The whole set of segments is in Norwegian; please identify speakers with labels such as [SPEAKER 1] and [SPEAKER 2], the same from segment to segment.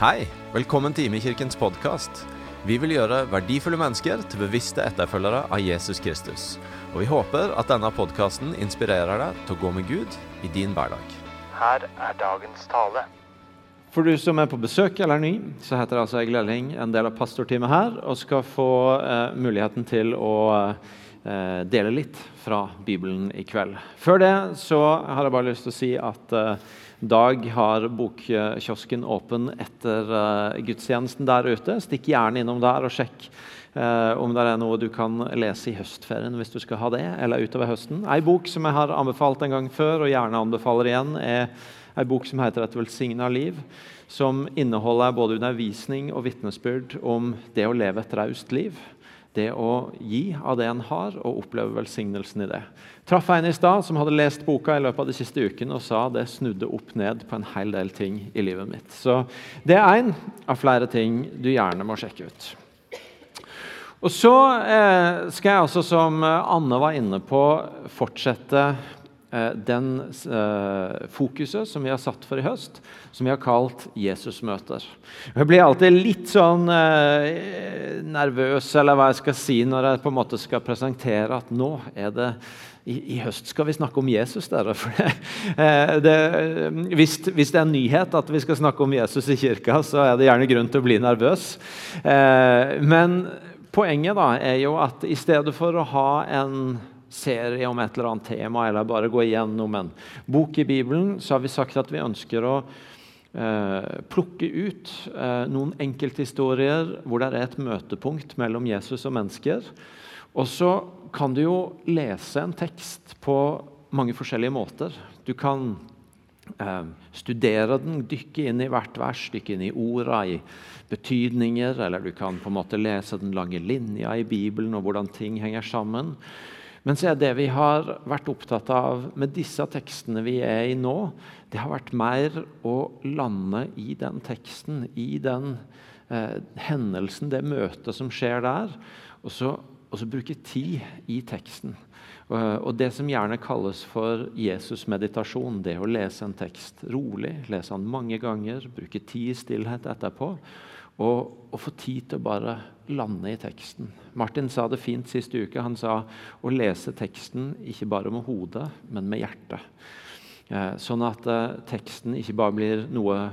[SPEAKER 1] Hei, velkommen til Imekirkens podkast. Vi vil gjøre verdifulle mennesker til bevisste etterfølgere av Jesus Kristus. Og vi håper at denne podkasten inspirerer deg til å gå med Gud i din hverdag.
[SPEAKER 2] Her er dagens tale.
[SPEAKER 3] For du som er på besøk eller ny, så heter jeg altså Egil Elling, en del av pastorteamet her, og skal få eh, muligheten til å eh, dele litt fra Bibelen i kveld. Før det så har jeg bare lyst til å si at eh, Dag har bokkiosken åpen etter eh, gudstjenesten der ute. Stikk gjerne innom der og sjekk eh, om det er noe du kan lese i høstferien hvis du skal ha det, eller utover høsten. Ei bok som jeg har anbefalt en gang før, og gjerne anbefaler igjen, er ei bok som heter 'Et velsigna liv', som inneholder både undervisning og vitnesbyrd om det å leve et raust liv. Det å gi av det en har, og oppleve velsignelsen i det. Traff en i stad som hadde lest boka i løpet av de siste ukene og sa det snudde opp ned på en hel del ting i livet mitt. Så det er én av flere ting du gjerne må sjekke ut. Og Så eh, skal jeg også, som Anne var inne på, fortsette den eh, fokuset som vi har satt for i høst, som vi har kalt Jesusmøter. Jeg blir alltid litt sånn eh, nervøs eller hva jeg skal si, når jeg på en måte skal presentere at nå er det i, i, høst skal vi snakke om Jesus. dere. Det, det, hvis, hvis, det er en nyhet at vi skal snakke om Jesus i kirka, så er det gjerne grunn til å bli nervøs. Men poenget da er jo at i stedet for å ha en serie om et eller annet tema, eller bare gå igjennom en bok i Bibelen, så har vi sagt at vi ønsker å eh, plukke ut eh, noen enkelthistorier hvor det er et møtepunkt mellom Jesus og mennesker. Og så kan du jo lese en tekst på mange forskjellige måter. Du kan eh, studere den, dykke inn i hvert vers, dykke inn i orda, i betydninger, eller du kan på en måte lese den lange linja i Bibelen og hvordan ting henger sammen. Men så er det vi har vært opptatt av med disse tekstene vi er i nå, det har vært mer å lande i den teksten, i den eh, hendelsen, det møtet som skjer der, og så, og så bruke tid i teksten. Og, og det som gjerne kalles for Jesus-meditasjon, det å lese en tekst rolig, lese den mange ganger, bruke tid i stillhet etterpå. Og, og, få tid til å bare lande i teksten. Martin sa det fint sist uke. Han sa å lese teksten ikke bare med hodet, men med hjertet. Eh, sånn at eh, teksten ikke bare blir noe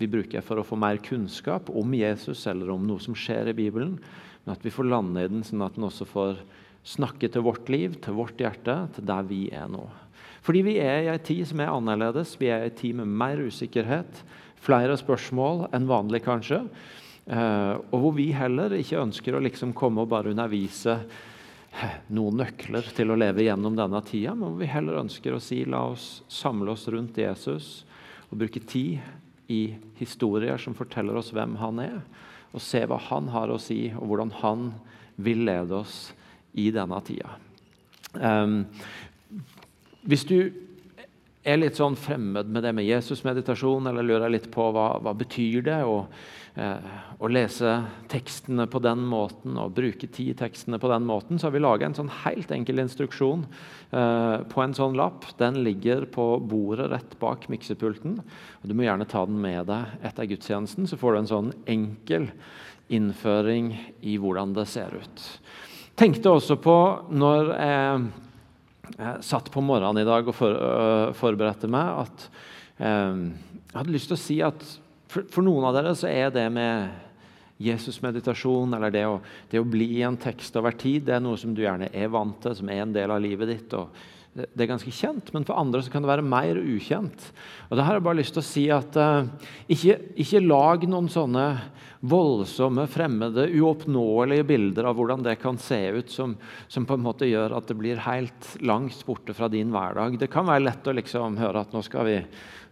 [SPEAKER 3] vi bruker for å få mer kunnskap om Jesus eller om noe som skjer i Bibelen, men at vi får lande i den sånn at den også får snakke til vårt liv, til vårt hjerte, til der vi er nå. Fordi vi er i en tid som er annerledes. Vi er i en tid med mer usikkerhet, flere spørsmål enn vanlig kanskje. Eh, og hvor vi heller ikke ønsker å liksom komme og bare undervise noen nøkler til å leve gjennom denne tida, men hvor vi heller ønsker å si la oss samle oss rundt Jesus og bruke tid i historier som forteller oss hvem han er, og se hva han har å si, og hvordan han vil lede oss i denne tida. Um, hvis du er litt sånn fremmed med det med Jesus-meditasjon, eller lurer litt på hva, hva betyr det å, eh, å lese tekstene på den måten og bruke tid i tekstene på den måten, så har vi laga en sånn helt enkel instruksjon eh, på en sånn lapp. Den ligger på bordet rett bak miksepulten. Du må gjerne ta den med deg etter gudstjenesten, så får du en sånn enkel innføring i hvordan det ser ut. Tenkte også på når jeg jeg satt på morgenen i dag og for, øh, forberedte meg, at øh, jeg hadde lyst til å si at for, for, noen av dere så er det med Jesus-meditasjon eller det å, det å, bli i en tekst over tid, det er noe som du gjerne er vant til, som er en del av livet ditt. og det er ganske kjent, men for andre kan det være mer ukjent. Og Da har jeg bare lyst til å si at uh, ikke, ikke, lag noen sånne voldsomme, fremmede, uoppnåelige bilder av hvordan det kan se ut, som, som, på en måte gjør at det blir helt langt borte fra din hverdag. Det kan være lett å liksom høre at nå skal, vi,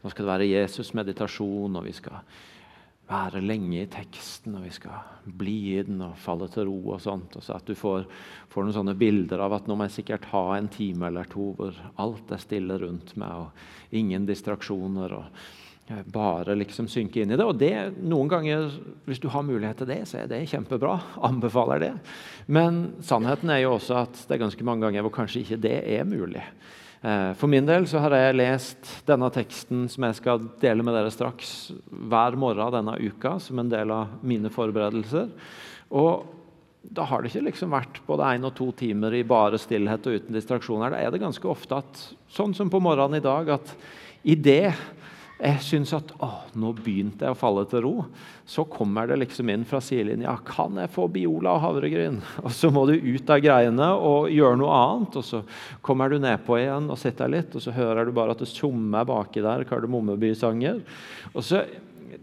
[SPEAKER 3] nå skal det være Jesus-meditasjon, og vi skal være lenge i teksten, og vi skal bli i den og falle til ro. og sånt. Og så At du får, får, noen sånne bilder av at nå må jeg sikkert ha en time eller to hvor alt er stille rundt meg, og ingen distraksjoner. og Bare liksom synke inn i det. Og det, noen ganger, hvis du har mulighet til det, så er det kjempebra. Anbefaler det. Men sannheten er jo også at det er ganske mange ganger hvor kanskje ikke det er mulig. Eh, for min del så har jeg lest denne teksten som jeg skal dele med dere straks, hver morgen denne uka som en del av mine forberedelser. Og da har det ikke liksom vært både én og to timer i bare stillhet og uten distraksjoner. Da er det ganske ofte at, sånn som på morgenen i dag, at i det jeg syns at å, nå begynte jeg å falle til ro, så kommer det liksom inn fra sidelinja Kan jeg få Biola og havregryn? Og så må du ut av greiene og gjøre noe annet. Og så kommer du nedpå igjen og sitter litt, og så hører du bare at det summer baki der kardemommebysanger. Og så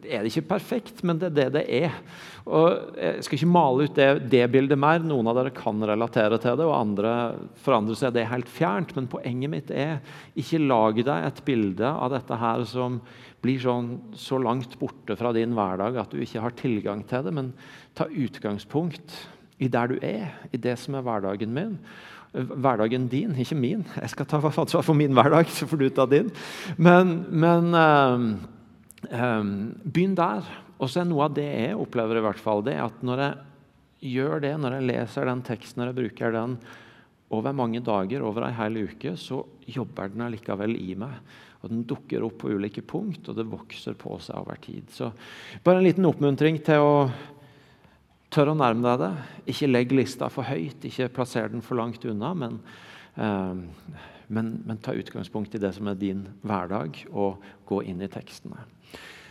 [SPEAKER 3] er det ikke perfekt, men det er det det er. Og jeg skal ikke male ut det, det, bildet mer. Noen av dere kan relatere til det, og andre, for andre er det helt fjernt. Men poenget mitt er ikke lag deg et bilde av dette her som blir sånn, så langt borte fra din hverdag at du ikke har tilgang til det. Men ta utgangspunkt i der du er, i det som er hverdagen min hverdagen din, ikke min. Jeg skal ta ansvar for min hverdag, så får du ta din. Men, men Um, begynn der. Og så er noe av det jeg opplever, i hvert fall, det at når jeg gjør det, når jeg leser den teksten, når jeg bruker den over mange dager, over ei hel uke, så jobber den allikevel i meg. Og Den dukker opp på ulike punkt, og det vokser på seg over tid. Så bare en liten oppmuntring til å tørre å nærme deg det. Ikke legg lista for høyt, ikke plasser den for langt unna. men eh, men, men, ta utgangspunkt i det som er din hverdag, og gå inn i tekstene.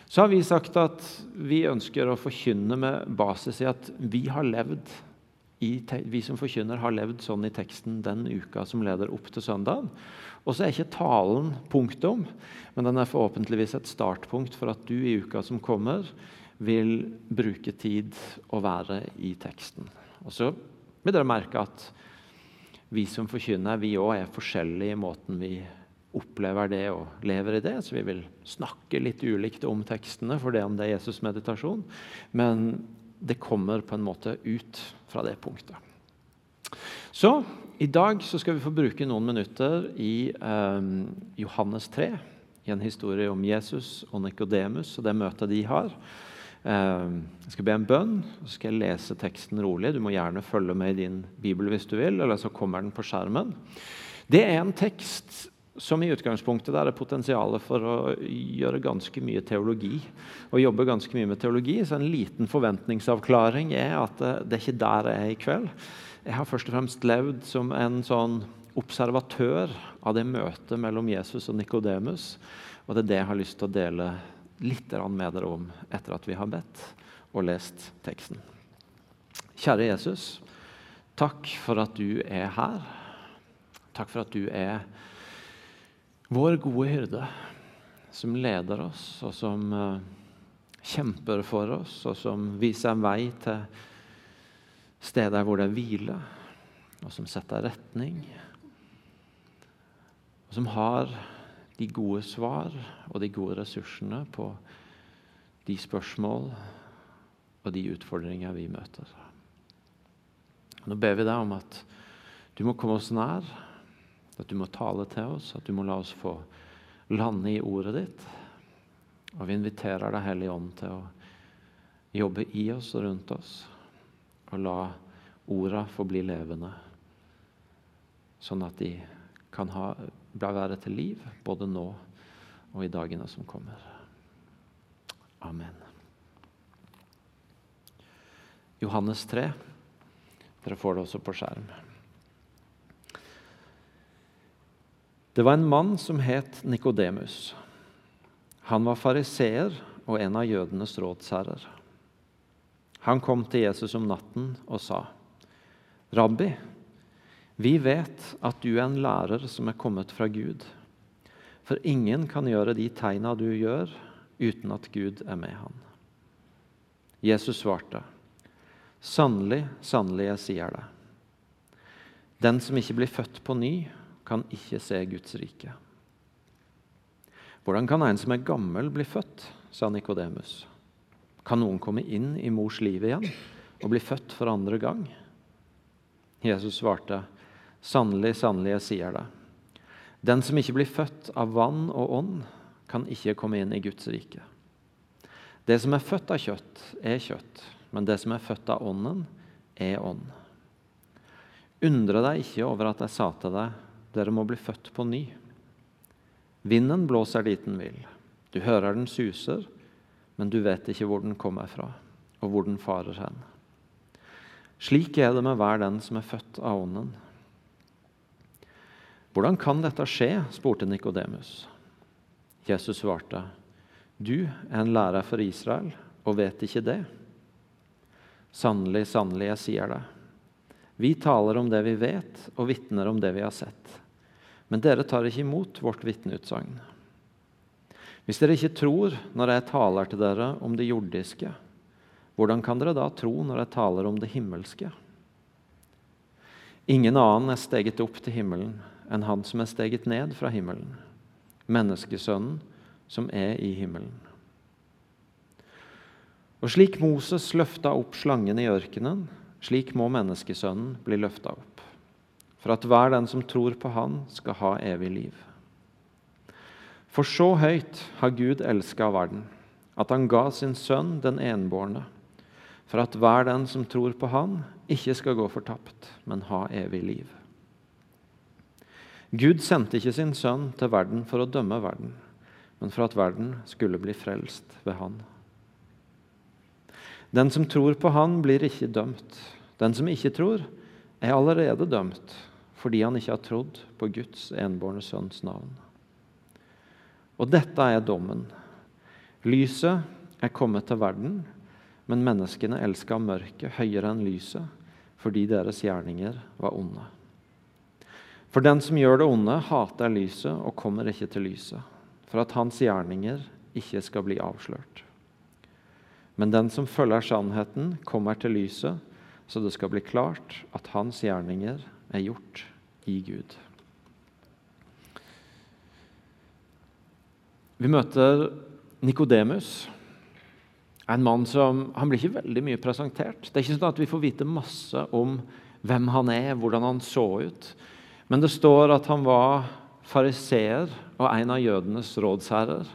[SPEAKER 3] Så har vi sagt at vi ønsker å forkynne med basis i at vi har levd i, vi som forkynner har levd sånn i teksten den uka som leder opp til søndagen. Og så er ikke talen punktum, men den er forhåpentligvis et startpunkt for at du i uka som kommer, vil bruke tid å være i teksten. Og så vil dere merke at vi som forkynner, vi òg er forskjellige i måten vi opplever det og lever i det. Så vi vil snakke litt ulikt om tekstene, for det om det er Jesus-meditasjon. Men det kommer på en måte ut fra det punktet. Så i dag så skal vi få bruke noen minutter i eh, Johannes 3, i en historie om Jesus og Nikodemus og det møtet de har. Eh, jeg skal be en bønn, og så skal jeg lese teksten rolig. Du må gjerne følge med i din bibel hvis du vil, eller så kommer den på skjermen. Det er en tekst som i utgangspunktet der er potensialet for å gjøre ganske mye teologi. Og jobbe ganske mye med teologi. Så en liten forventningsavklaring er at eh, det er ikke der jeg er i kveld. Jeg har først og fremst levd som en sånn observatør av det møtet mellom Jesus og Nikodemus. Og det er det jeg har lyst til å dele litt med dere om etter at vi har bedt og lest teksten. Kjære Jesus, takk for at du er her. Takk for at du er vår gode hyrde, som leder oss, og som uh, kjemper for oss, og som viser en vei til steder hvor det er hvile, og som setter retning, og som har de gode svar og de gode ressursene på de spørsmål og de utfordringer vi møter. Nå ber vi deg om at du må komme oss nær, at du må tale til oss, at du må la oss få lande i ordet ditt. Og vi inviterer Deg, Hellige Ånd, til å jobbe i oss og rundt oss, og la orda få bli levende, sånn at de kan ha være til liv, både nå og i dagene som kommer. Amen. Johannes 3. Dere får det også på skjerm. Det var en mann som het Nikodemus. Han var fariseer og en av jødenes rådsherrer. Han kom til Jesus om natten og sa, 'Rabbi, vi vet at du er en lærer som er kommet fra Gud. For ingen kan gjøre de tegna du gjør, uten at Gud er med han. Jesus svarte, Sannelig, sannelig, jeg sier det. Den som ikke blir født på ny, kan ikke se Guds rike. Hvordan kan en som er gammel, bli født? sa Nikodemus. Kan noen komme inn i mors liv igjen og bli født for andre gang? Jesus svarte, Sannelig, sannelig, jeg sier det. Den som ikke blir født av vann og ånd, kan ikke komme inn i Guds rike. Det som er født av kjøtt, er kjøtt, men det som er født av ånden, er ånd. Undre deg ikke over at jeg sa til deg, dere må bli født på ny. Vinden blåser dit den vil. Du hører den suser, men du vet ikke hvor den kommer fra, og hvor den farer hen. Slik er det med hver den som er født av Ånden. Hvordan kan dette skje? spurte Nikodemus. Jesus svarte, Du er en lærer for Israel og vet ikke det. Sannelig, sannelig, jeg sier det. Vi taler om det vi vet, og vitner om det vi har sett. Men dere tar ikke imot vårt vitneutsagn. Hvis dere ikke tror når jeg taler til dere om det jordiske, hvordan kan dere da tro når jeg taler om det himmelske? Ingen annen er steget opp til himmelen enn han som er steget ned fra himmelen, menneskesønnen som er i himmelen. Og slik Moses løfta opp slangen i ørkenen, slik må menneskesønnen bli løfta opp, for at hver den som tror på Han, skal ha evig liv. For så høyt har Gud elska verden, at han ga sin sønn den enbårne, for at hver den som tror på Han, ikke skal gå fortapt, men ha evig liv. Gud sendte ikke sin sønn til verden for å dømme verden, men for at verden skulle bli frelst ved Han. Den som tror på Han, blir ikke dømt. Den som ikke tror, er allerede dømt fordi han ikke har trodd på Guds enbårne sønns navn. Og dette er dommen. Lyset er kommet til verden, men menneskene elska mørket høyere enn lyset fordi deres gjerninger var onde. For den som gjør det onde, hater lyset og kommer ikke til lyset, for at hans gjerninger ikke skal bli avslørt. Men den som følger sannheten, kommer til lyset, så det skal bli klart at hans gjerninger er gjort i Gud. Vi møter Nikodemus, en mann som Han blir ikke veldig mye presentert. Det er ikke sånn at vi får vite masse om hvem han er, hvordan han så ut. Men det står at han var fariseer og en av jødenes rådsherrer.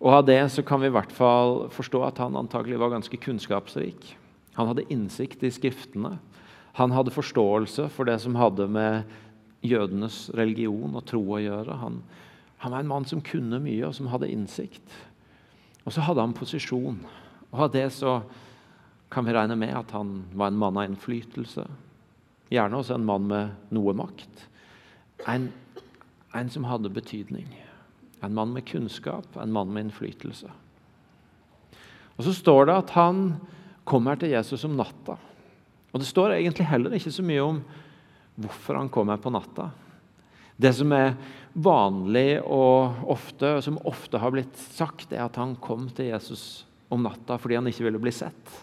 [SPEAKER 3] Og Av det så kan vi i hvert fall forstå at han antagelig var ganske kunnskapsrik. Han hadde innsikt i Skriftene. Han hadde forståelse for det som hadde med jødenes religion og tro å gjøre. Han, han var en mann som kunne mye, og som hadde innsikt. Og så hadde han posisjon. Og av det så kan vi regne med at han var en mann av innflytelse. Gjerne også en mann med noe makt. En, en som hadde betydning. En mann med kunnskap, en mann med innflytelse. Og Så står det at han kommer til Jesus om natta. Og Det står egentlig heller ikke så mye om hvorfor han kommer på natta. Det som er vanlig og ofte, som ofte har blitt sagt, er at han kom til Jesus om natta fordi han ikke ville bli sett.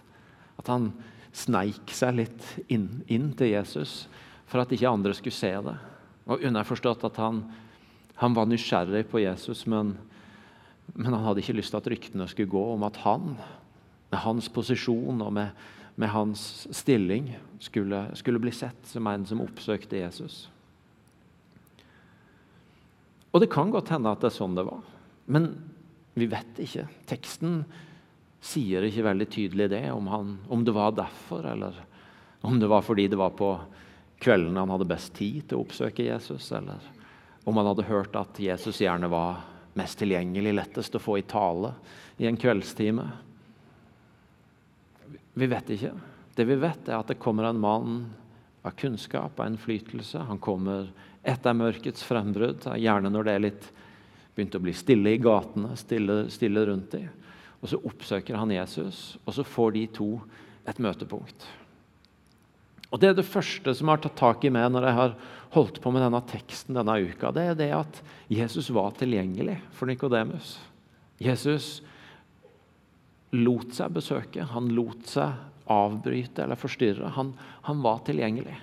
[SPEAKER 3] At han sneik seg litt inn, inn til Jesus for at ikke andre skulle se det. Og underforstått at han han var nysgjerrig på Jesus, men, men, han hadde ikke lyst til at ryktene skulle gå om at han, med hans posisjon og med, med hans stilling, skulle, skulle, bli sett som en som oppsøkte Jesus. Og det kan godt hende at det er sånn det var, men vi vet ikke. Teksten sier ikke veldig tydelig det, om, han, om det var derfor, eller om det var fordi det var på kveldene han hadde best tid til å oppsøke Jesus. eller om han hadde hørt at Jesus gjerne var mest tilgjengelig, lettest å få i tale i en kveldstime. Vi vet ikke. Det vi vet, er at det kommer en mann av kunnskap av innflytelse. Han kommer etter mørkets frembrudd, gjerne når det er litt begynt å bli stille i gatene, stille, stille rundt dem. Og så oppsøker han Jesus, og så får de to et møtepunkt. Og Det er det første som har tatt tak i meg når jeg har holdt på med denne teksten denne uka. Det er det at Jesus var tilgjengelig for Nikodemus. Jesus lot seg besøke, han lot seg avbryte eller forstyrre. Han, han var tilgjengelig.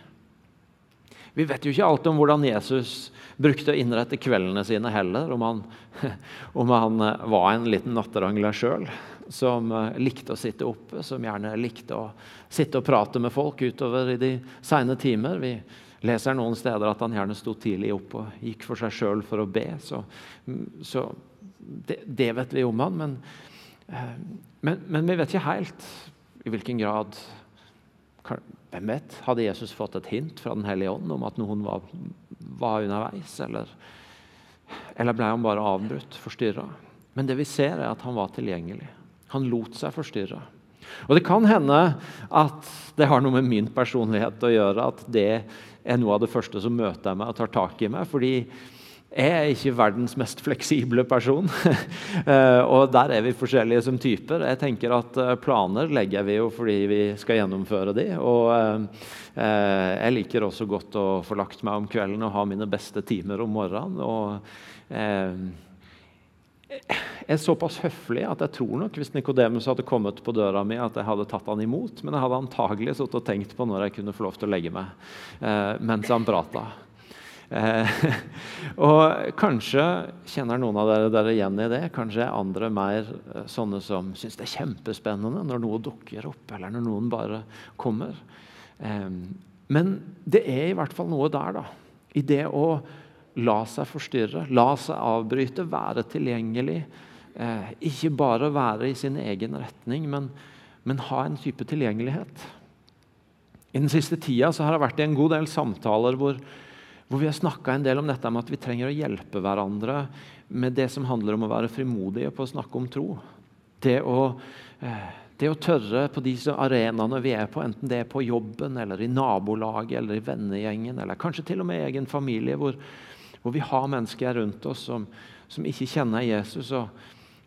[SPEAKER 3] Vi vet jo ikke alt om hvordan Jesus brukte å innrette kveldene sine heller, om han, om han var en liten natterangler sjøl som eh, likte å sitte oppe, som gjerne likte å sitte og prate med folk utover i de seine timer. Vi leser noen steder at han gjerne sto tidlig opp og gikk for seg sjøl for å be. Så, så det, det, vet vi om han, men, eh, men, men, vi vet ikke helt i hvilken grad Hvem vet? Hadde Jesus fått et hint fra Den hellige ånd om at noen var, var underveis? Eller, eller ble han bare avbrutt, forstyrra? Men det vi ser, er at han var tilgjengelig. Han lot seg forstyrre. Og Det kan hende at det har noe med min personlighet å gjøre. At det er noe av det første som møter meg og tar tak i meg. fordi jeg er ikke verdens mest fleksible person. Eh, og der er vi forskjellige som typer. Jeg tenker at eh, Planer legger vi jo fordi vi skal gjennomføre de. Og eh, jeg liker også godt å få lagt meg om kvelden og ha mine beste timer om morgenen. og jeg er såpass høflig at jeg tror nok hvis Nikodemus hadde kommet på døra mi, at jeg hadde tatt han imot, men jeg hadde antagelig sittet og tenkt på når jeg kunne få lov til å legge meg mens han prata. Eh, og kanskje kjenner noen av dere dere igjen i det. Kanskje er andre mer eh, sånne som syns det er kjempespennende når noe dukker opp, eller når noen bare kommer. Men det er i hvert fall noe der, da. I det å la seg forstyrre, la seg avbryte, være tilgjengelig. Eh, ikke bare være i sin egen retning, men, men, ha en type tilgjengelighet. I den siste tida har det vært i en god del samtaler hvor, hvor vi har snakka en del om dette med at vi trenger å hjelpe hverandre med det som handler om å være frimodige på å snakke om tro. Det å, eh, det å tørre på de arenaene vi er på, enten det er på jobben, eller i nabolaget eller i vennegjengen, eller kanskje til og med i egen familie, hvor, hvor vi har mennesker rundt oss som, som ikke kjenner Jesus. og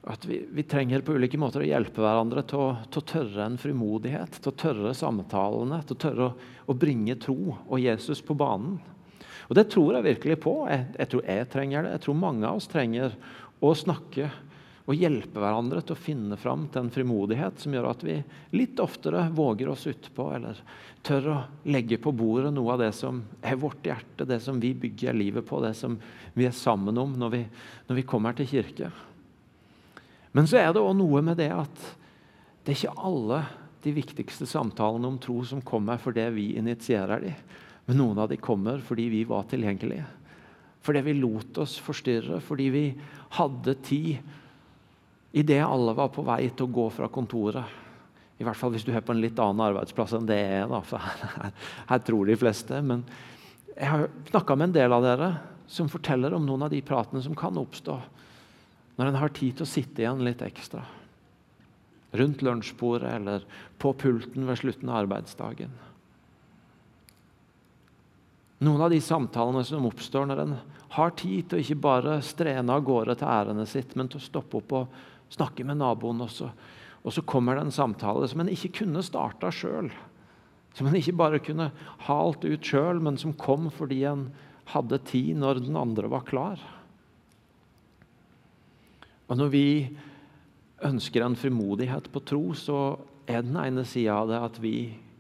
[SPEAKER 3] at vi, vi, trenger på ulike måter å hjelpe hverandre til å, til å, tørre en frimodighet, til å tørre samtalene, til å tørre å, å, bringe tro og Jesus på banen. Og Det tror jeg virkelig på. Jeg, jeg, tror jeg trenger det. Jeg tror mange av oss trenger å snakke og hjelpe hverandre til å finne fram til en frimodighet som gjør at vi litt oftere våger oss utpå, eller tør å legge på bordet noe av det som er vårt hjerte, det som vi bygger livet på, det som vi er sammen om når vi, når vi kommer til kirke. Men så er det òg noe med det at det er ikke alle de viktigste samtalene om tro som kommer fordi vi initierer dem. Men noen av dem kommer fordi vi var tilgjengelige. Fordi vi lot oss forstyrre, fordi vi hadde tid idet alle var på vei til å gå fra kontoret. I hvert fall hvis du er på en litt annen arbeidsplass enn det er. Da, for her, her, tror de fleste. Men jeg har snakka med en del av dere som forteller om noen av de pratene som kan oppstå når en har tid til å sitte igjen litt ekstra. Rundt lunsjbordet eller på pulten ved slutten av arbeidsdagen. Noen av de samtalene som oppstår når en har tid til å ikke bare strene av gårde til ærendet sitt, men til å stoppe opp og snakke med naboen også og så kommer det en samtale som en ikke kunne starta sjøl. Som en ikke bare kunne halt ut sjøl, men som kom fordi en hadde tid når den andre var klar. Og Når vi ønsker en frimodighet på tro, så er den ene sida av det at vi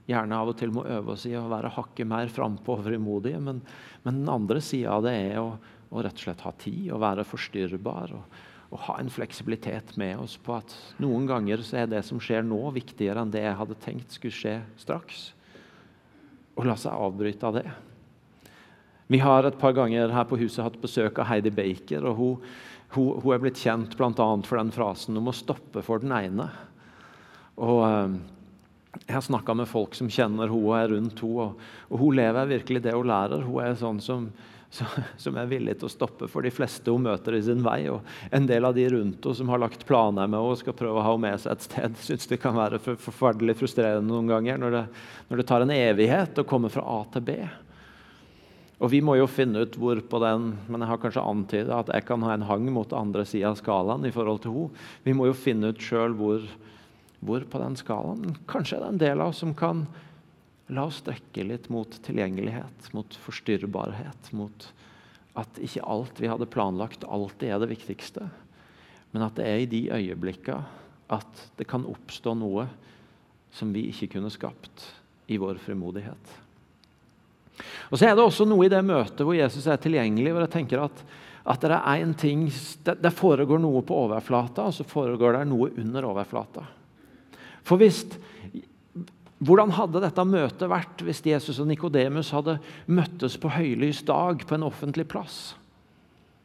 [SPEAKER 3] gjerne av og til må øve oss i å være hakket mer frampå og frimodige. Men, men, den andre sida av det er å, å, rett og slett ha tid og være forstyrrbar. og å ha en fleksibilitet med oss på at noen ganger så er det som skjer nå, viktigere enn det jeg hadde tenkt skulle skje straks. Og la seg avbryte av det. Vi har et par ganger her på huset hatt besøk av Heidi Baker. og Hun, hun, hun er blitt kjent bl.a. for den frasen om å stoppe for den ene. Og eh, Jeg har snakka med folk som kjenner hun og er rundt henne. Og hun lever virkelig det hun lærer. Hun er sånn som som er villig til å stoppe for de fleste hun møter i sin vei. Og en del av de rundt henne som har lagt planer med henne og skal prøve å ha henne med seg et sted, syns det kan være forferdelig frustrerende noen ganger når det, når det tar en evighet å komme fra A til B. Og vi må jo finne ut hvor på den Men jeg har kanskje antyda at jeg kan ha en hang mot andre sida av skalaen i forhold til henne. Vi må jo finne ut sjøl hvor, hvor på den skalaen. Kanskje er det en del av oss som kan La oss strekke litt mot tilgjengelighet, mot forstyrrbarhet, mot at ikke alt vi hadde planlagt, alltid er det viktigste. Men at det er i de øyeblikka at det kan oppstå noe som vi ikke kunne skapt i vår frimodighet. Og så er Det også noe i det møtet hvor Jesus er tilgjengelig, hvor jeg tenker at, at det er en ting, det, det foregår noe på overflata, og så foregår det noe under overflata. For hvis hvordan hadde dette møtet vært hvis Jesus og Nikodemus hadde møttes på høylys dag på en offentlig plass?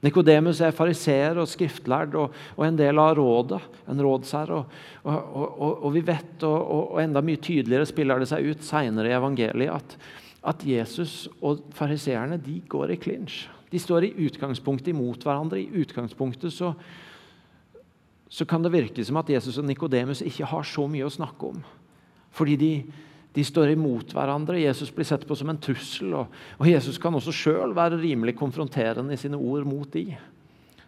[SPEAKER 3] Nikodemus er fariseer og skriftlærd og, og, en del av rådet, en rådsherre. Og, og, og, vi vet, og, enda mye tydeligere spiller det seg ut senere i evangeliet, at, at Jesus og fariseerne går i klinsj. De står i utgangspunktet imot hverandre. I utgangspunktet så, så kan det virke som at Jesus og Nikodemus ikke har så mye å snakke om. Fordi de, de står imot hverandre. Jesus blir sett på som en trussel. Og, og Jesus kan også sjøl være rimelig konfronterende i sine ord mot de.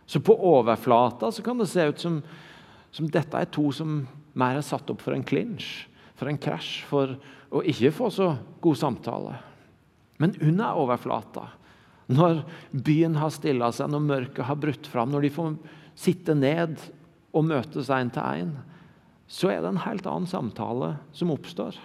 [SPEAKER 3] Så på overflata så kan det se ut som, som dette er to som mer er satt opp for en klinsj, for en krasj, for å ikke få så god samtale. Men under overflata, når byen har stilla seg, når mørket har brutt fram, når de får sitte ned og møtes én til én, så er det en helt annen samtale som oppstår.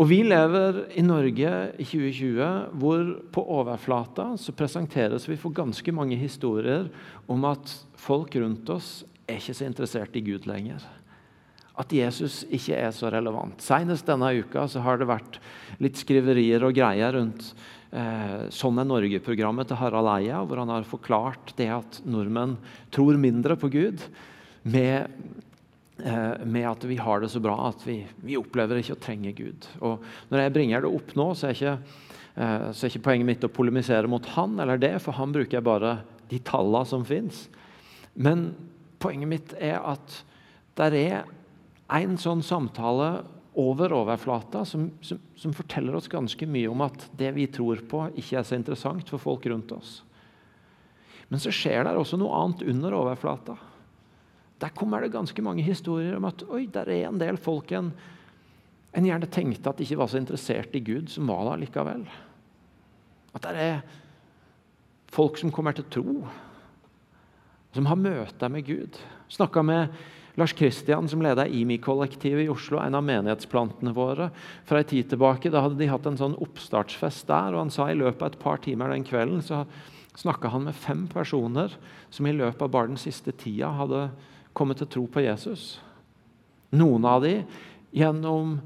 [SPEAKER 3] Og Vi lever i Norge i 2020 hvor på overflata så presenteres vi for ganske mange historier om at folk rundt oss er ikke så interessert i Gud lenger. At Jesus ikke er så relevant. Senest denne uka så har det vært litt skriverier og greier rundt Sånn er Norge-programmet til Harald Eia, hvor han har forklart det at nordmenn tror mindre på Gud med Eh, med at vi har det så bra at vi, vi, opplever ikke å trenge Gud. Og Når jeg bringer det opp nå, så er, ikke, eh, så er ikke poenget mitt å polemisere mot han, eller det, for han bruker jeg bare de tallene som fins. Men poenget mitt er at der er en sånn samtale over overflata som, som, som, forteller oss ganske mye om at det vi tror på, ikke er så interessant for folk rundt oss. Men så skjer det også noe annet under overflata. Der kommer det ganske mange historier om at oi, der er en del folk en, en gjerne tenkte at ikke var så interessert i Gud, som var der likevel. At det er folk som kommer til tro, som har møter med Gud. Snakka med Lars Kristian, som leder IMI-kollektivet i Oslo, en av menighetsplantene våre, for ei tid tilbake. Da hadde de hatt en sånn oppstartsfest der, og han sa i løpet av et par timer den kvelden så snakka han med fem personer som i løpet av bare den siste tida hadde kommet til tro på Jesus. Noen av de gjennom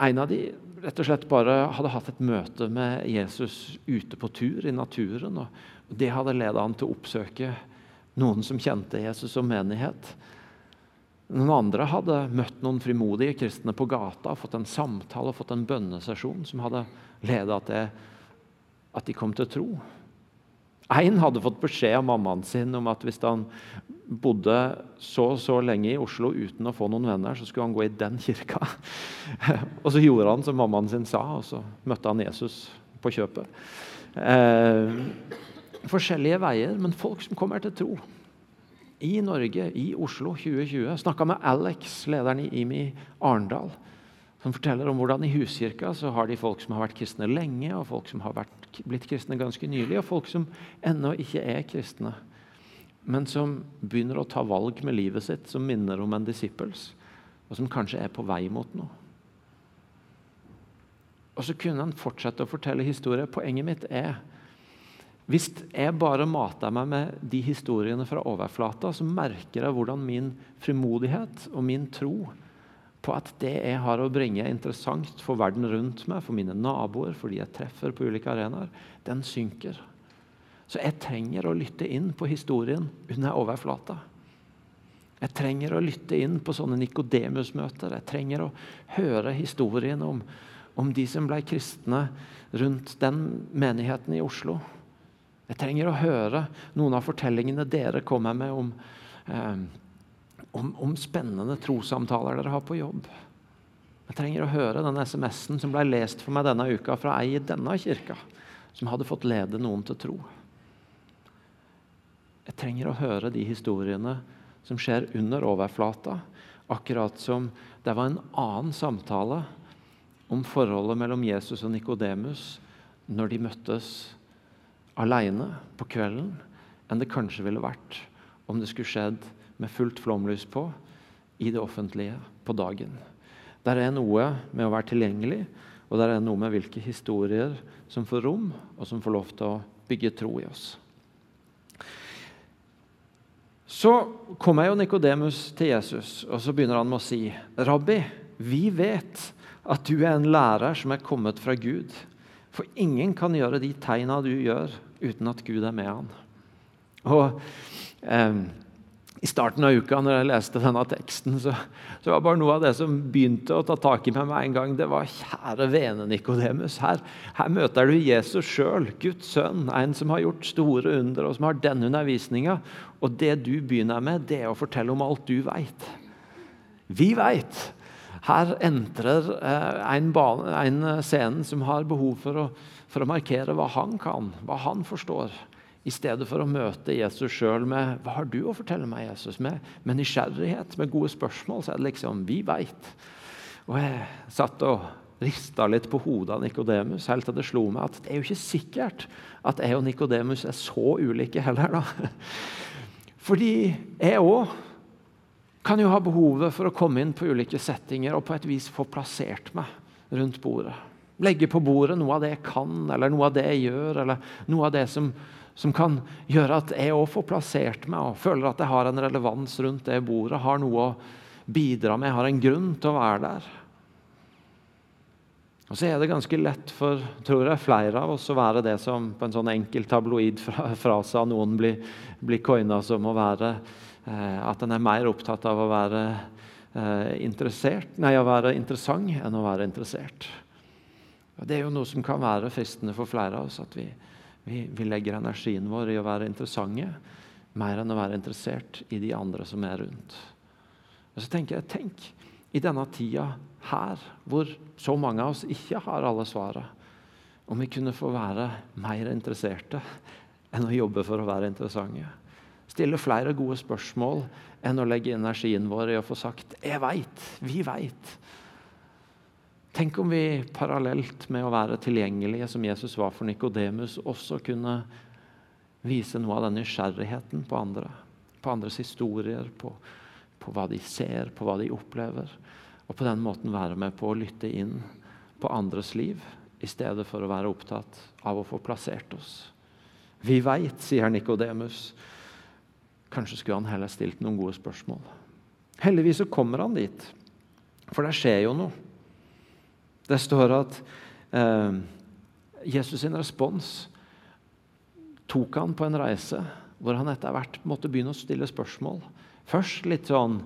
[SPEAKER 3] En av de rett og slett bare hadde hatt et møte med Jesus ute på tur i naturen. og Det hadde leda han til å oppsøke noen som kjente Jesus som menighet. Noen andre hadde møtt noen frimodige kristne på gata, fått en samtale og fått en bønnesesjon som hadde ledet til at de kom til tro. Én hadde fått beskjed av mammaen sin om at hvis han bodde så og så lenge i Oslo uten å få noen venner, så skulle han gå i den kirka. og så gjorde han som mammaen sin sa, og så møtte han Jesus på kjøpet. Eh, forskjellige veier, men folk som kommer til tro. I Norge, i Oslo 2020. Snakka med Alex, lederen i IMI Arendal som forteller om hvordan i huskirka så har de folk som har vært kristne lenge, og folk som har vært, blitt kristne ganske nylig, og folk som ennå ikke er kristne, men som begynner å ta valg med livet sitt som minner om en disippels, og som kanskje er på vei mot noe. Og så kunne han fortsette å fortelle historier. Poenget mitt er hvis jeg bare mater meg med de historiene fra overflata, så merker jeg hvordan min frimodighet og min tro på at det jeg har å bringe, er interessant for verden rundt meg, for mine naboer, for de jeg treffer på ulike arenaer, den synker. Så jeg trenger å lytte inn på historien under overflata. Jeg trenger å lytte inn på sånne Nikodemus-møter. Jeg trenger å høre historien om, om, de som ble kristne rundt den menigheten i Oslo. Jeg trenger å høre noen av fortellingene dere kommer med om eh, om, om spennende trossamtaler dere har på jobb. Jeg trenger å høre den SMS-en som ble lest for meg denne uka fra ei i denne kirka, som hadde fått lede noen til tro. Jeg trenger å høre de historiene som skjer under overflata, akkurat som det var en annen samtale om forholdet mellom Jesus og Nikodemus når de møttes alene på kvelden, enn det kanskje ville vært om det skulle skjedd med fullt flomlys på i det offentlige på dagen. Der er noe med å være tilgjengelig, og der er noe med hvilke historier som får rom, og som får lov til å bygge tro i oss. Så kommer jo Nikodemus til Jesus, og så begynner han med å si, 'Rabbi, vi vet at du er en lærer som er kommet fra Gud.' For ingen kan gjøre de tegna du gjør, uten at Gud er med han. Og eh, I starten av uka når jeg leste denne teksten, så, så var bare noe av det som begynte å ta tak i meg med en gang, det var kjære vene Nikodemus. Her, her, møter du Jesus sjøl, Guds sønn, en som har gjort store under, og som har denne undervisninga. Og det du begynner med, det er å fortelle om alt du veit. Vi veit. Her entrer eh, en, en scene som har behov for å, for å markere hva han kan, hva han forstår i stedet for å møte Jesus sjøl med 'Hva har du å fortelle meg, Jesus?' Med, med nysgjerrighet, med gode spørsmål, så er det liksom 'Vi veit'. Og jeg satt og rista litt på hodet av Nikodemus helt til det slo meg at det er jo ikke sikkert at jeg og Nikodemus er så ulike heller, da. Fordi jeg òg kan jo ha behovet for å komme inn på ulike settinger og på et vis få plassert meg rundt bordet. Legge på bordet noe av det jeg kan, eller noe av det jeg gjør, eller noe av det som som kan gjøre at jeg òg får plassert meg og føler at jeg har en relevans rundt det bordet, har noe å bidra med, har en grunn til å være der. Og så er det ganske lett for tror jeg, flere av oss å være det som på en sånn enkel tabloid frase av noen blir, blir coina som å være At en er mer opptatt av å være eh, nei, å være interessant enn å være interessert. Og Det er jo noe som kan være fristende for flere av oss. at vi, vi, vi, legger energien vår i å være interessante mer enn å være interessert i de andre som er rundt. Og så tenker jeg, Tenk i denne tida her, hvor så mange av oss ikke har alle svarene, om vi kunne få være mer interesserte enn å jobbe for å være interessante. Stille flere gode spørsmål enn å legge energien vår i å få sagt 'jeg veit', 'vi veit'. Tenk om vi parallelt med å være tilgjengelige, som Jesus var for Nikodemus, også kunne vise noe av den nysgjerrigheten på andre. På andres historier, på, på, hva de ser, på hva de opplever. Og på den måten være med på å lytte inn på andres liv, i stedet for å være opptatt av å få plassert oss. Vi veit, sier Nikodemus. Kanskje skulle han heller stilt noen gode spørsmål. Heldigvis så kommer han dit, for det skjer jo noe. Det står at eh, Jesus' sin respons tok han på en reise hvor han etter hvert måtte begynne å stille spørsmål. Først litt sånn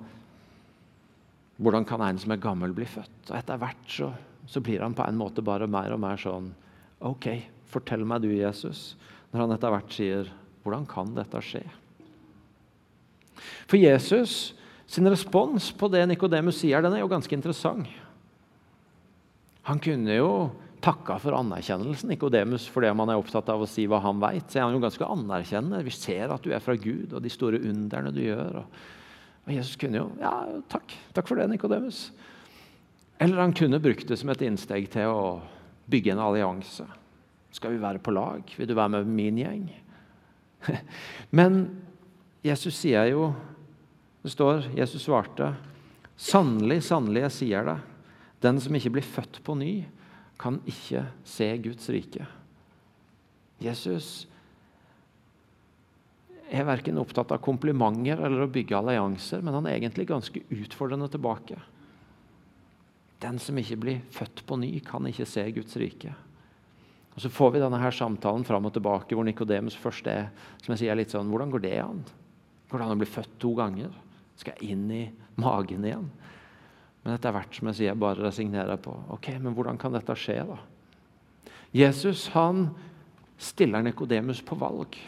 [SPEAKER 3] Hvordan kan en som er gammel, bli født? Og Etter hvert så, så blir han på en måte bare mer og mer sånn OK, fortell meg du, Jesus. Når han etter hvert sier Hvordan kan dette skje? For Jesus sin respons på det Nikodemus sier, den er jo ganske interessant. Han kunne jo takka for anerkjennelsen, Nikodemus, fordi man er opptatt av å si hva han veit. Så er han jo ganske anerkjennende. Vi ser at du er fra Gud, og de store underne du gjør. Og, Jesus kunne jo Ja, takk. Takk for det, Nikodemus. Eller han kunne brukt det som et innsteg til å bygge en allianse. Skal vi være på lag? Vil du være med min gjeng? Men Jesus sier jo Det står, Jesus svarte, sannelig, sannelig, jeg sier det. Den som ikke blir født på ny, kan ikke se Guds rike. Jesus er verken opptatt av komplimenter eller å bygge allianser, men han er egentlig ganske utfordrende tilbake. Den som ikke blir født på ny, kan ikke se Guds rike. Og Så får vi denne her samtalen fram og tilbake hvor Nikodemus først er som jeg sier, litt sånn, Hvordan går det an? Går det an å bli født to ganger? Skal jeg inn i magen igjen? Men etter hvert som jeg sier, bare resignerer på ok, men hvordan kan dette skje. da? Jesus han stiller Nikodemus på valg.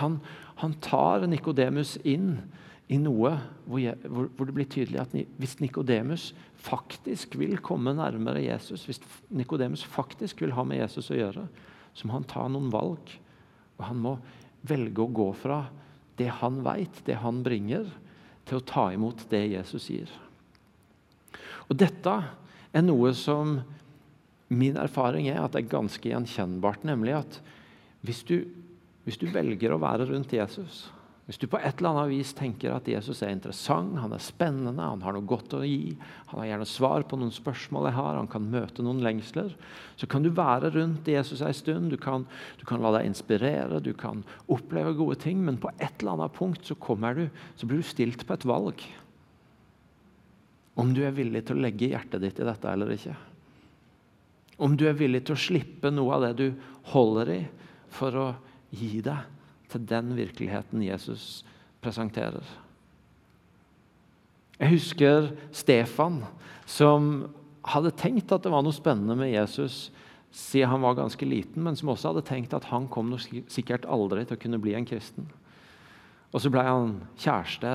[SPEAKER 3] Han, han tar Nikodemus inn i noe hvor, jeg, hvor, hvor, det blir tydelig at hvis Nikodemus faktisk vil komme nærmere Jesus, hvis Nikodemus faktisk vil ha med Jesus å gjøre, så må han ta noen valg. Og han må velge å gå fra det han veit, det han bringer, til å ta imot det Jesus gir. Og Dette er noe som min erfaring er at det er ganske gjenkjennbart. Nemlig at hvis du, hvis du velger å være rundt Jesus, hvis du på et eller annet vis tenker at Jesus er interessant, han er spennende, han har noe godt å gi, han har gjerne svar på noen spørsmål jeg har, han kan møte noen lengsler, så kan du være rundt Jesus en stund. Du kan, du kan la deg inspirere, du kan oppleve gode ting, men på et eller annet punkt så, kommer du, så blir du stilt på et valg om du er villig til å legge hjertet ditt i dette eller ikke. Om du er villig til å slippe noe av det du holder i, for å gi deg til den virkeligheten Jesus presenterer. Jeg husker Stefan, som hadde tenkt at det var noe spennende med Jesus siden han var ganske liten, men som også hadde tenkt at han kom sikkert aldri til å kunne bli en kristen. Og Så ble han kjæreste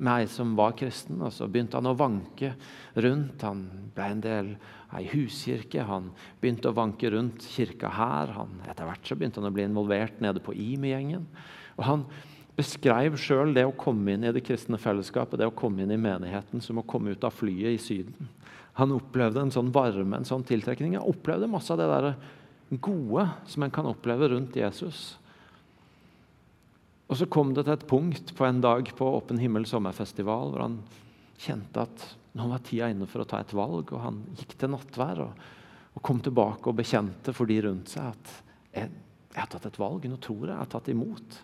[SPEAKER 3] ei som var kristen, og så begynte han å vanke rundt. Han ble en del av ei huskirke. Han begynte å vanke rundt kirka her. Han, etter hvert så begynte han å bli involvert nede på IMI-gjengen. Og Han beskrev sjøl det å komme inn i det kristne fellesskapet, det å komme inn i menigheten, som å komme ut av flyet i Syden. Han opplevde en sånn varme, en sånn tiltrekning. Han opplevde masse av det der gode som en kan oppleve rundt Jesus. Og Så kom det til et punkt på en dag på Åpen himmel sommerfestival hvor han kjente at nå var tida inne for å ta et valg. og Han gikk til nattvær og, og kom tilbake og bekjente for de rundt seg at jeg, jeg har tatt et valg. Nå tror jeg jeg har tatt imot.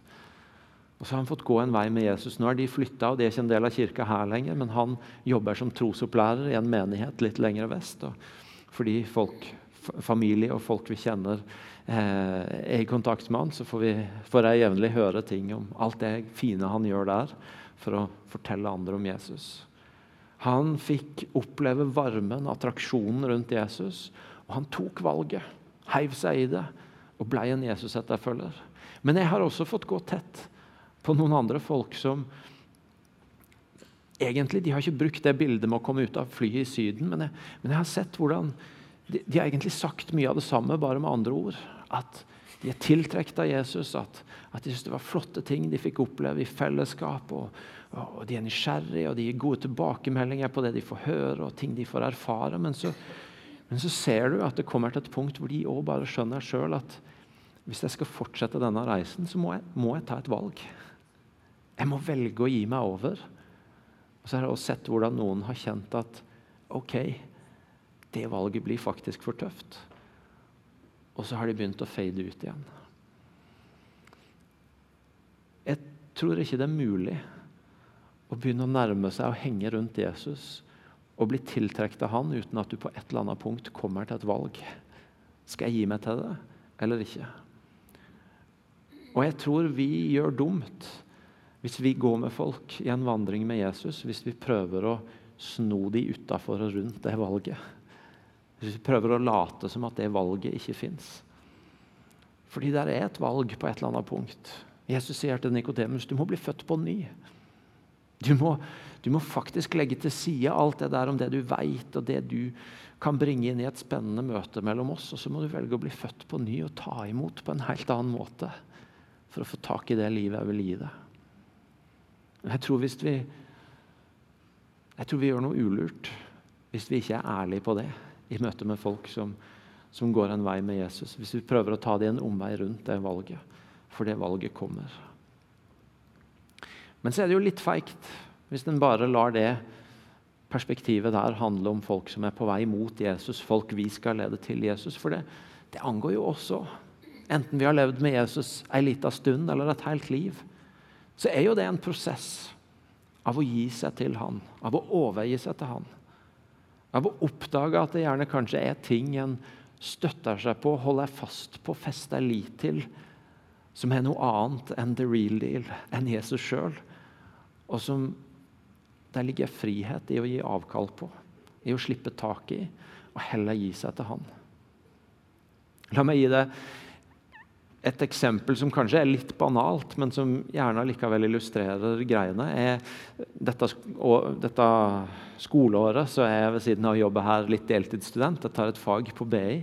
[SPEAKER 3] Og så har han fått gå en vei med Jesus. Nå er de flytta, og de er ikke en del av kirka her lenger, men han jobber som trosopplærer i en menighet litt lenger vest. Fordi folk, familie og folk vi kjenner, er i kontakt med han, så får, vi, får jeg jevnlig høre ting om alt det fine han gjør der for å fortelle andre om Jesus. Han fikk oppleve varmen, attraksjonen rundt Jesus, og han tok valget. Heiv seg i det og ble en Jesus-etterfølger. Men jeg har også fått gå tett på noen andre folk som egentlig de har ikke brukt det bildet med å komme ut av flyet i Syden, men jeg, men jeg har sett hvordan de, de, har egentlig sagt mye av det samme, bare med andre ord. At de er tiltrukket av Jesus, at, at de synes det var flotte ting de fikk oppleve i fellesskap. Og, og, De er nysgjerrige og de gir gode tilbakemeldinger på det de får høre og ting de får erfare. Men så, men så ser du at det kommer til et punkt hvor de òg bare skjønner sjøl at hvis jeg skal fortsette denne reisen, så må jeg, må jeg ta et valg. Jeg må velge å gi meg over. Og så har jeg også sett hvordan noen har kjent at OK, det valget blir faktisk for tøft. Og så har de begynt å fade ut igjen. Jeg tror ikke det er mulig å begynne å nærme seg og henge rundt Jesus og bli tiltrukket av han uten at du på et eller annet punkt kommer til et valg. Skal jeg gi meg til det eller ikke? Og jeg tror vi gjør dumt hvis vi går med folk i en vandring med Jesus, hvis vi prøver å sno de utafor og rundt det valget Hvis vi prøver å late som at det valget ikke fins. Fordi det er et valg på et eller annet punkt. Jesus sier til Nikodemus du må bli født på ny. Du må, du må faktisk legge til side alt det der om det du veit, og det du kan bringe inn i et spennende møte mellom oss. Og så må du velge å bli født på ny og ta imot på en helt annen måte for å få tak i det livet jeg vil gi deg. Jeg tror, hvis vi, jeg tror vi gjør noe ulurt hvis vi ikke er ærlige på det i møte med folk som, som går en vei med Jesus. Hvis vi prøver å ta det en omvei rundt det valget, for det valget kommer. Men så er det jo litt feigt hvis en bare lar det perspektivet der handle om folk som er på vei mot Jesus, folk vi skal lede til Jesus. For det, det angår jo også, enten vi har levd med Jesus ei lita stund eller et helt liv så er jo det en prosess av å gi seg til han, av å overgi seg til han. Av å oppdage at det gjerne kanskje er ting en støtter seg på, holder fast på, fester lit til, som er noe annet enn the real deal, enn Jesus sjøl. Og som der ligger frihet i å gi avkall på, i å slippe tak i, og heller gi seg til han. La meg gi deg et eksempel som kanskje er litt banalt, men som gjerne likevel illustrerer greiene, er dette, dette skoleåret så er jeg ved siden av å jobbe her litt deltidsstudent. Jeg tar et fag på BI.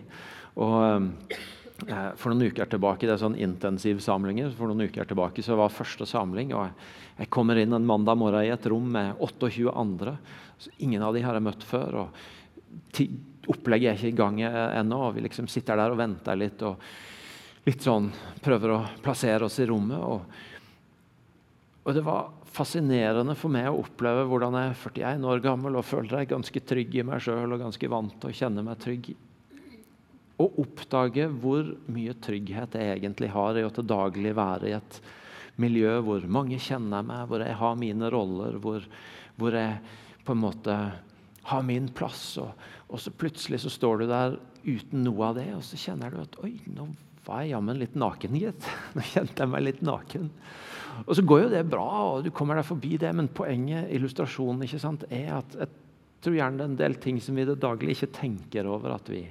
[SPEAKER 3] og eh, for noen uker tilbake, Det er sånn intensivsamlinger. For noen uker tilbake så var første samling. og Jeg kommer inn en mandag morgen i et rom med 28 andre. ingen av de har jeg møtt før. og Opplegget er ikke i gang ennå. og Vi liksom sitter der og venter litt. og litt sånn Prøver å plassere oss i rommet. Og, og, det var fascinerende for meg å oppleve hvordan jeg er 41 år gammel og føler jeg ganske trygg i meg sjøl og ganske vant til å kjenne meg trygg. Og oppdage hvor mye trygghet jeg egentlig har i å til daglig være i et miljø hvor mange kjenner meg, hvor jeg har mine roller, hvor, hvor jeg på en måte har min plass. Og, og, så plutselig så står du der uten noe av det, og så kjenner du at oi, nå var jeg jammen litt naken, gitt. Nå kjente jeg meg litt naken. Og så går jo det bra, og du kommer deg forbi det, men poenget, illustrasjonen, ikke sant, er at jeg tror gjerne det er en del ting som vi i det daglige ikke tenker over at vi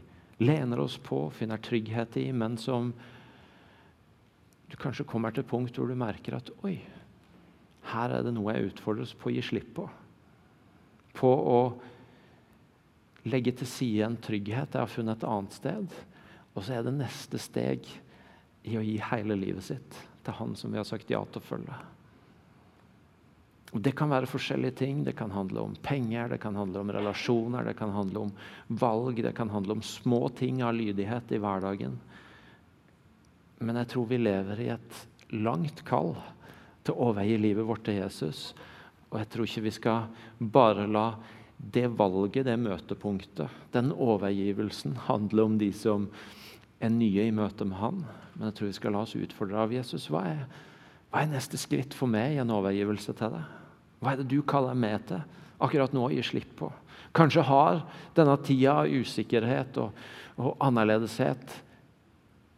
[SPEAKER 3] lener oss på, finner trygghet i, men som du kanskje kommer til et punkt hvor du merker at oi, her er det noe jeg utfordres på å gi slipp på. På å legge til side en trygghet jeg har funnet et annet sted. Og så er det neste steg i å gi hele livet sitt til han som vi har sagt ja til å følge. Og Det kan være forskjellige ting. Det kan handle om penger, det kan handle om relasjoner, det kan handle om valg, det kan handle om små ting av lydighet i hverdagen. Men jeg tror vi lever i et langt kall til å overgi livet vårt til Jesus. Og jeg tror ikke vi skal bare la det valget, det møtepunktet, den overgivelsen, handle om de som er nye i møte med Han. Men jeg tror vi skal la oss utfordre av Jesus. Hva er, hva er neste skritt for meg i en overgivelse til deg? Hva er det du kaller meg til akkurat nå å gi slipp på? Kanskje har denne tida av usikkerhet og, og annerledeshet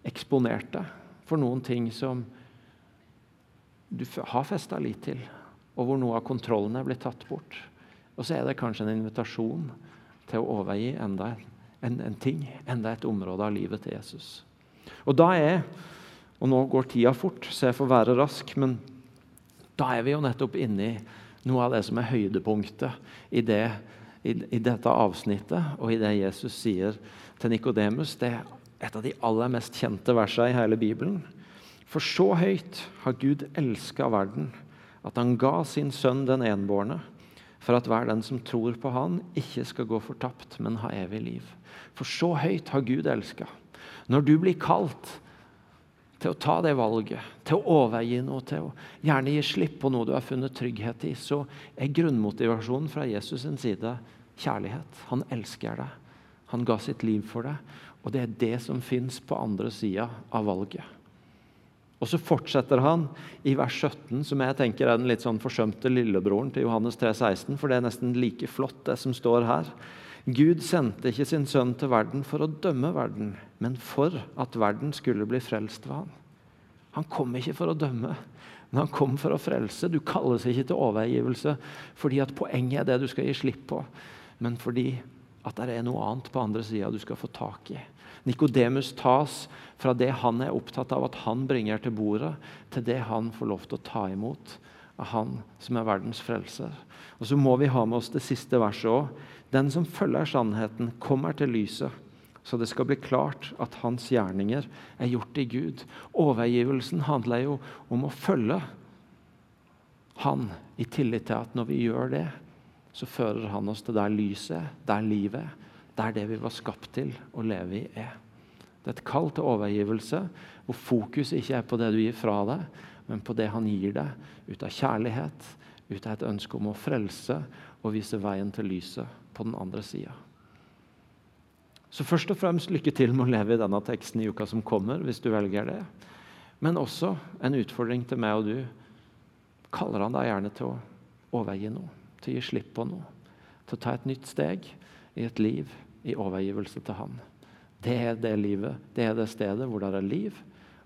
[SPEAKER 3] eksponert deg for noen ting som du har festa lit til, og hvor noe av kontrollen er blitt tatt bort. Og så er det kanskje en invitasjon til å overgi enda en, en ting, enda et område av livet til Jesus. Og da er Og nå går tida fort, så jeg får være rask, men da er vi jo nettopp inne i noe av det som er høydepunktet i, det, i, i dette avsnittet, og i det Jesus sier til Nikodemus. Det er et av de aller mest kjente versene i hele Bibelen. For så høyt har Gud elska verden, at han ga sin sønn den enbårne, for at hver den som tror på han, ikke skal gå fortapt, men ha evig liv. For så høyt har Gud elska. Når du blir kalt til å ta det valget, til å overgi noe, til å gjerne gi slipp på noe du har funnet trygghet i, så er grunnmotivasjonen fra Jesus' sin side kjærlighet. Han elsker deg. Han ga sitt liv for deg. Og det er det som fins på andre sida av valget. Og så fortsetter han i vers 17, som jeg tenker er den litt sånn forsømte lillebroren til Johannes 3, 16, for det er nesten like flott, det som står her. Gud sendte ikke sin sønn til verden for å dømme verden, men for at verden skulle bli frelst ved han. Han kom ikke for å dømme, men han kom for å frelse. Du kalles ikke til overgivelse fordi at poenget er det du skal gi slipp på, men fordi at det er noe annet på andre sida du skal få tak i. Nikodemus tas fra det han er opptatt av at han bringer til bordet, til det han får lov til å ta imot av han som er verdens frelser. Og Så må vi ha med oss det siste verset òg. Den som følger sannheten, kommer til lyset, så det skal bli klart at hans gjerninger er gjort i Gud. Overgivelsen handler jo om å følge Han i tillit til at når vi gjør det, så fører Han oss til der lyset er, der livet er, der det vi var skapt til å leve i, er. Det er et kall til overgivelse hvor fokus ikke er på det du gir fra deg, men på det Han gir deg ut av kjærlighet, ut av et ønske om å frelse og vise veien til lyset på den andre sida. Så først og fremst lykke til med å leve i denne teksten i uka som kommer, hvis du velger det. Men også en utfordring til meg og du. Kaller han deg gjerne til å overgi noe, til å gi slipp på noe. Til å ta et nytt steg i et liv i overgivelse til han. Det er det livet, det er det stedet hvor det er liv,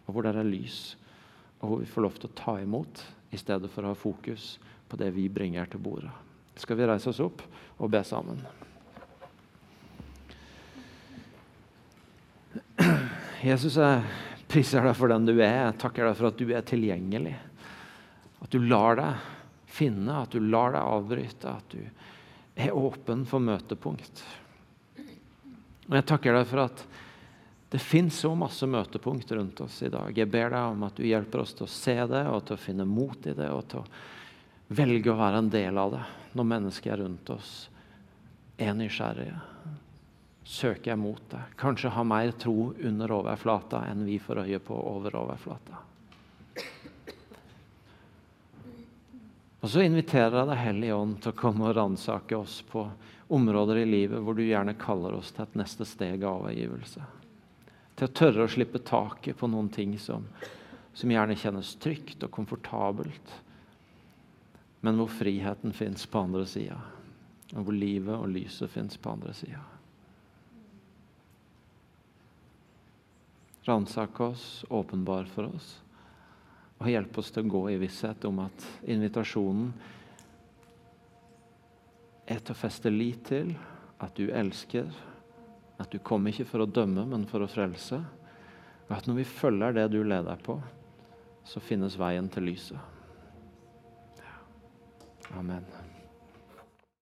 [SPEAKER 3] og hvor det er lys. Og hvor vi får lov til å ta imot i stedet for å ha fokus på det vi bringer til bordet skal vi reise oss opp og be sammen. Jesus, jeg priser deg for den du er. Jeg takker deg for at du er tilgjengelig. At du lar deg finne, at du lar deg avbryte, at du er åpen for møtepunkt. Og Jeg takker deg for at det fins så masse møtepunkt rundt oss i dag. Jeg ber deg om at du hjelper oss til å se det og til å finne mot i det og til å velge å være en del av det når mennesker rundt oss er nysgjerrige. Søker jeg mot det. Kanskje ha mer tro under overflata enn vi får øye på over overflata. Og så inviterer jeg Deg Hellige Ånd til å komme og ransake oss på områder i livet hvor du gjerne kaller oss til et neste steg av overgivelse. Til å tørre å slippe taket på noen ting som, som gjerne kjennes trygt og komfortabelt men hvor friheten fins på andre sida. og hvor livet og lyset fins på andre sida. Ransak oss, åpenbar for oss, og hjelp oss til å gå i visshet om at invitasjonen er til å feste lit til at du elsker, at du kom ikke for å dømme, men for å frelse. Og at når vi følger det du leder på, så finnes veien til lyset. Amen.